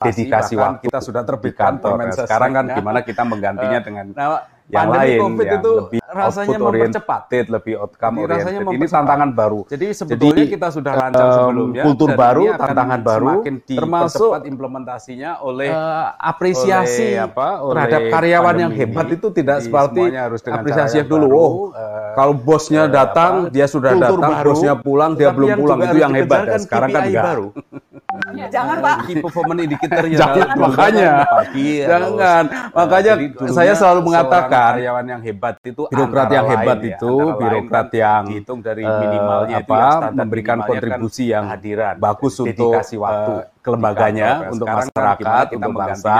dedikasi waktu kita sudah terbitkan kantor. Nah, sekarang kan gimana kita menggantinya uh, dengan nah, yang lain COVID yang itu lebih rasanya mempercepat, lebih outcome Jadi oriented. Rasanya ini tantangan baru. Jadi sebetulnya Jadi, kita sudah rancang um, sebelumnya kultur baru, tantangan baru, termasuk implementasinya oleh uh, apresiasi oleh, apa, oleh terhadap karyawan yang hebat itu tidak seperti harus apresiasi yang dulu. Baru, oh, uh, kalau bosnya uh, datang, apa, dia sudah datang, baru, bosnya pulang, dia belum pulang itu yang hebat. Sekarang kan enggak. Baru. Jangan Pak. Performance indicatornya. Jangan makanya. Jangan. Makanya saya selalu mengatakan karyawan yang hebat itu birokrat yang hebat ya, itu birokrat kan yang dihitung dari eh, minimalnya apa yang memberikan kan kontribusi yang hadiran bagus untuk waktu uh, kelembaganya untuk kan masyarakat untuk bangsa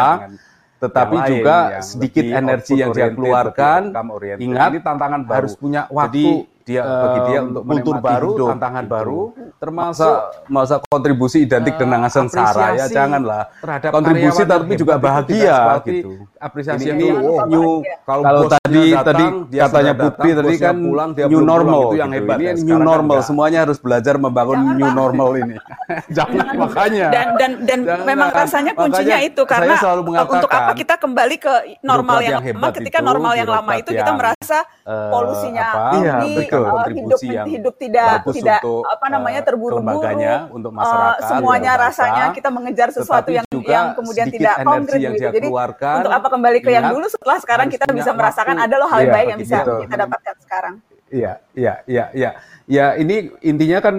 tetapi juga sedikit energi yang dia keluarkan ingat ini tantangan baru. harus punya waktu Jadi, dia uh, bagi dia untuk kultur baru, hidup, tantangan itu. baru, termasuk masa, kontribusi identik uh, dengan sengsara ya janganlah. Terhadap kontribusi tapi juga bahagia gitu. Apresiasi ini, ini oh, new kalau, kalau tadi datang, tadi dia katanya Putri tadi kan pulang, dia new normal itu yang gitu. hebat. Ini ya, new normal, enggak. semuanya harus belajar membangun Jangan, new normal ini. Jangan makanya. Dan dan dan Jangan. memang rasanya kuncinya itu karena untuk apa kita kembali ke normal yang, lama ketika normal yang lama itu kita merasa uh, polusinya iya, uh, hidup yang hidup tidak tidak untuk, apa namanya terburu-buru untuk masyarakat uh, semuanya rasanya kita mengejar sesuatu yang yang kemudian tidak konkret gitu. Jadi untuk apa kembali ke yang dulu setelah sekarang kita bisa merasakan ada loh hal iya, baik yang bisa kita dapatkan sekarang. Iya, iya, iya, iya. Ya, ini intinya kan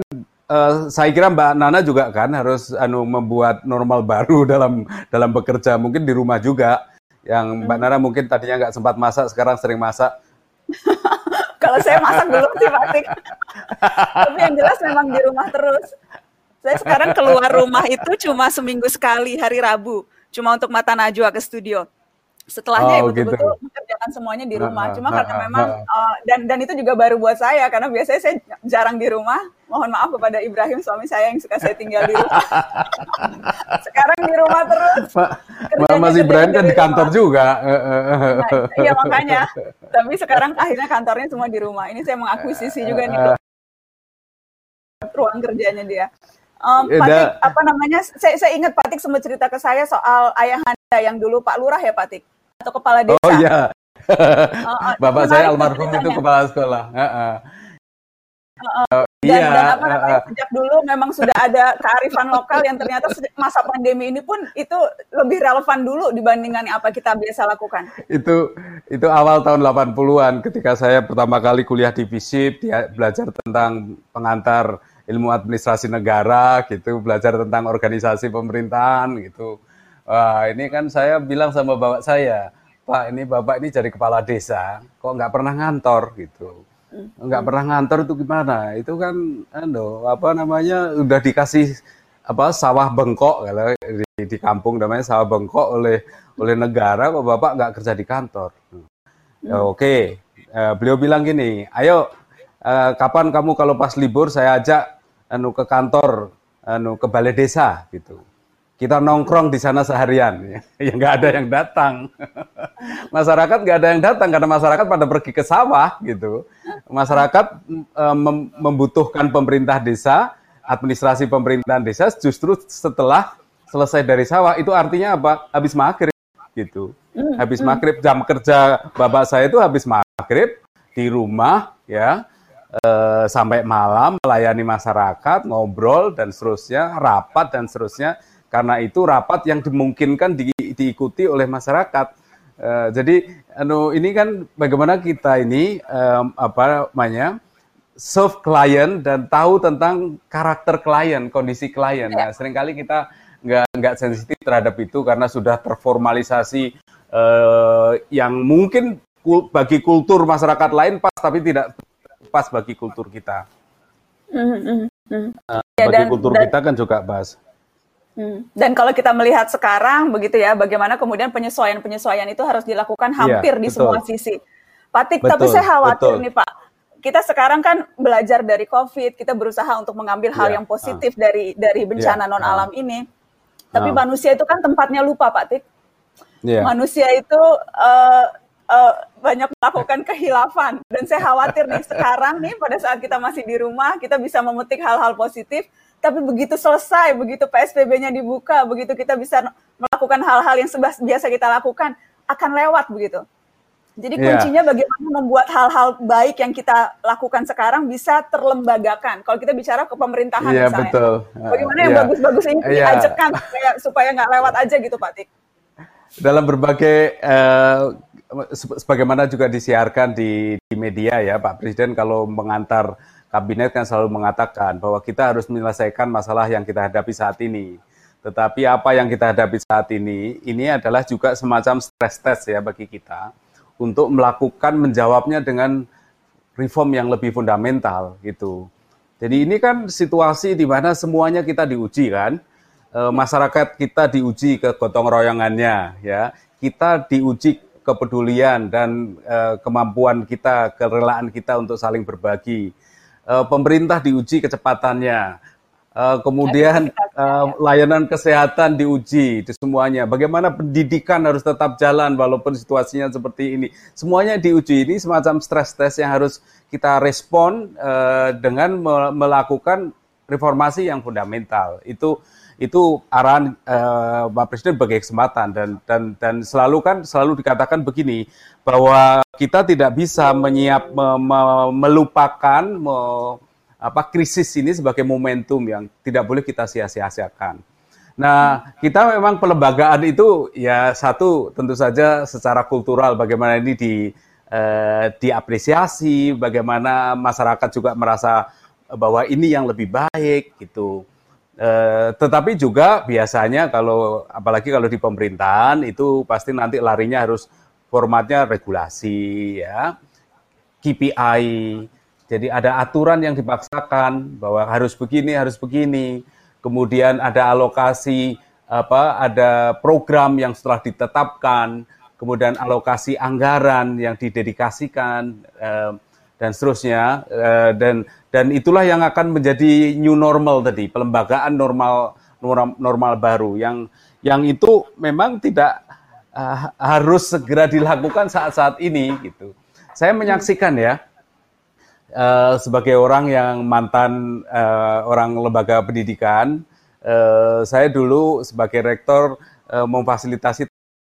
uh, saya kira Mbak Nana juga kan harus anu membuat normal baru dalam dalam bekerja, mungkin di rumah juga. Yang Mbak hmm. Nana mungkin tadinya nggak sempat masak, sekarang sering masak. Kalau saya masak belum sih Pak Tapi yang jelas memang di rumah terus. Saya sekarang keluar rumah itu cuma seminggu sekali hari Rabu, cuma untuk mata najwa ke studio. Setelahnya ya oh, ya betul-betul gitu. mengerjakan semuanya di rumah. Cuma karena memang uh, dan dan itu juga baru buat saya karena biasanya saya jarang di rumah. Mohon maaf kepada Ibrahim suami saya yang suka saya tinggal di rumah. Sekarang di rumah terus. Ma Mas Ibrahim kan di kantor rumah. juga. Nah, iya makanya. Tapi sekarang akhirnya kantornya semua di rumah. Ini saya mengakuisisi juga nih ruang kerjanya dia. Um, Patik, apa namanya? Saya, saya ingat Patik sempat cerita ke saya soal ayah anda yang dulu Pak Lurah ya Patik atau kepala desa. Oh iya. Bapak saya almarhum itu kepala sekolah. Uh, uh. Uh, dan, iya, dan apa namanya, uh, sejak dulu memang sudah ada kearifan lokal yang ternyata masa pandemi ini pun itu lebih relevan dulu dibandingkan apa kita biasa lakukan. Itu itu awal tahun 80-an ketika saya pertama kali kuliah di FISIP, dia belajar tentang pengantar ilmu administrasi negara gitu, belajar tentang organisasi pemerintahan gitu. Wah, ini kan saya bilang sama bapak saya, Pak, ini bapak ini jadi kepala desa, kok nggak pernah ngantor gitu. Nggak pernah ngantor itu gimana? Itu kan, anu, apa namanya, udah dikasih apa sawah bengkok kalau di, di kampung namanya sawah bengkok oleh oleh negara kok bapak nggak kerja di kantor. Ya, Oke, okay. uh, beliau bilang gini, ayo uh, kapan kamu kalau pas libur saya ajak anu ke kantor anu ke balai desa gitu. Kita nongkrong di sana seharian, ya nggak ada yang datang. masyarakat nggak ada yang datang karena masyarakat pada pergi ke sawah gitu. Masyarakat e, mem membutuhkan pemerintah desa, administrasi pemerintahan desa justru setelah selesai dari sawah itu artinya apa? Habis maghrib gitu. Hmm, habis hmm. maghrib jam kerja bapak saya itu habis maghrib di rumah ya eh, sampai malam melayani masyarakat, ngobrol dan seterusnya, rapat dan seterusnya. Karena itu rapat yang dimungkinkan di, diikuti oleh masyarakat. Eh, jadi, anu ini kan bagaimana kita ini eh, apa namanya serve klien dan tahu tentang karakter klien, kondisi klien. Nah, sering kali kita nggak nggak sensitif terhadap itu karena sudah terformalisasi eh, yang mungkin bagi kultur masyarakat lain pas tapi tidak pas bagi kultur kita. Mm, mm, Uh, ya, bagi dan, kultur dan, kita kan juga pas. Mm. Dan kalau kita melihat sekarang begitu ya, bagaimana kemudian penyesuaian-penyesuaian itu harus dilakukan iya, hampir ya, di betul. semua sisi. Patik, betul, tapi saya khawatir betul. nih Pak, kita sekarang kan belajar dari COVID, kita berusaha untuk mengambil hal ya, yang positif uh, dari dari bencana ya, non alam uh, ini. Tapi uh, manusia itu kan tempatnya lupa, Pak Tik. Yeah. Manusia itu uh, uh, banyak melakukan kehilafan dan saya khawatir nih sekarang nih pada saat kita masih di rumah kita bisa memetik hal-hal positif tapi begitu selesai, begitu PSBB-nya dibuka, begitu kita bisa melakukan hal-hal yang biasa kita lakukan, akan lewat begitu. Jadi iya. kuncinya yeah. bagaimana membuat hal-hal baik yang kita lakukan sekarang bisa terlembagakan. Kalau kita bicara ke pemerintahan yeah, misalnya, betul. bagaimana yeah. yang bagus-bagus ini yeah. diajakkan supaya supaya nggak lewat aja gitu, Pak Tik. Dalam berbagai uh, sebagaimana juga disiarkan di, di media ya, Pak Presiden kalau mengantar kabinet kan selalu mengatakan bahwa kita harus menyelesaikan masalah yang kita hadapi saat ini. Tetapi apa yang kita hadapi saat ini, ini adalah juga semacam stress test ya bagi kita untuk melakukan menjawabnya dengan reform yang lebih fundamental gitu. Jadi ini kan situasi di mana semuanya kita diuji kan, e, masyarakat kita diuji ke gotong royongannya ya, kita diuji kepedulian dan e, kemampuan kita, kerelaan kita untuk saling berbagi uh, pemerintah diuji kecepatannya, uh, kemudian uh, layanan kesehatan diuji itu semuanya. Bagaimana pendidikan harus tetap jalan walaupun situasinya seperti ini. Semuanya diuji ini semacam stress test yang harus kita respon uh, dengan melakukan reformasi yang fundamental. Itu itu arahan uh, Pak Presiden sebagai kesempatan dan dan dan selalu kan selalu dikatakan begini bahwa kita tidak bisa menyiap me, me, melupakan me, apa krisis ini sebagai momentum yang tidak boleh kita sia-siakan. Nah, kita memang pelembagaan itu ya satu tentu saja secara kultural bagaimana ini di eh, diapresiasi, bagaimana masyarakat juga merasa bahwa ini yang lebih baik gitu. Eh, tetapi juga biasanya kalau apalagi kalau di pemerintahan itu pasti nanti larinya harus formatnya regulasi ya, KPI. Jadi ada aturan yang dipaksakan bahwa harus begini, harus begini. Kemudian ada alokasi apa, ada program yang setelah ditetapkan, kemudian alokasi anggaran yang didedikasikan eh, dan seterusnya eh, dan dan itulah yang akan menjadi new normal tadi, pelembagaan normal normal, normal baru yang yang itu memang tidak uh, harus segera dilakukan saat-saat ini gitu. Saya menyaksikan ya uh, sebagai orang yang mantan uh, orang lembaga pendidikan, uh, saya dulu sebagai rektor uh, memfasilitasi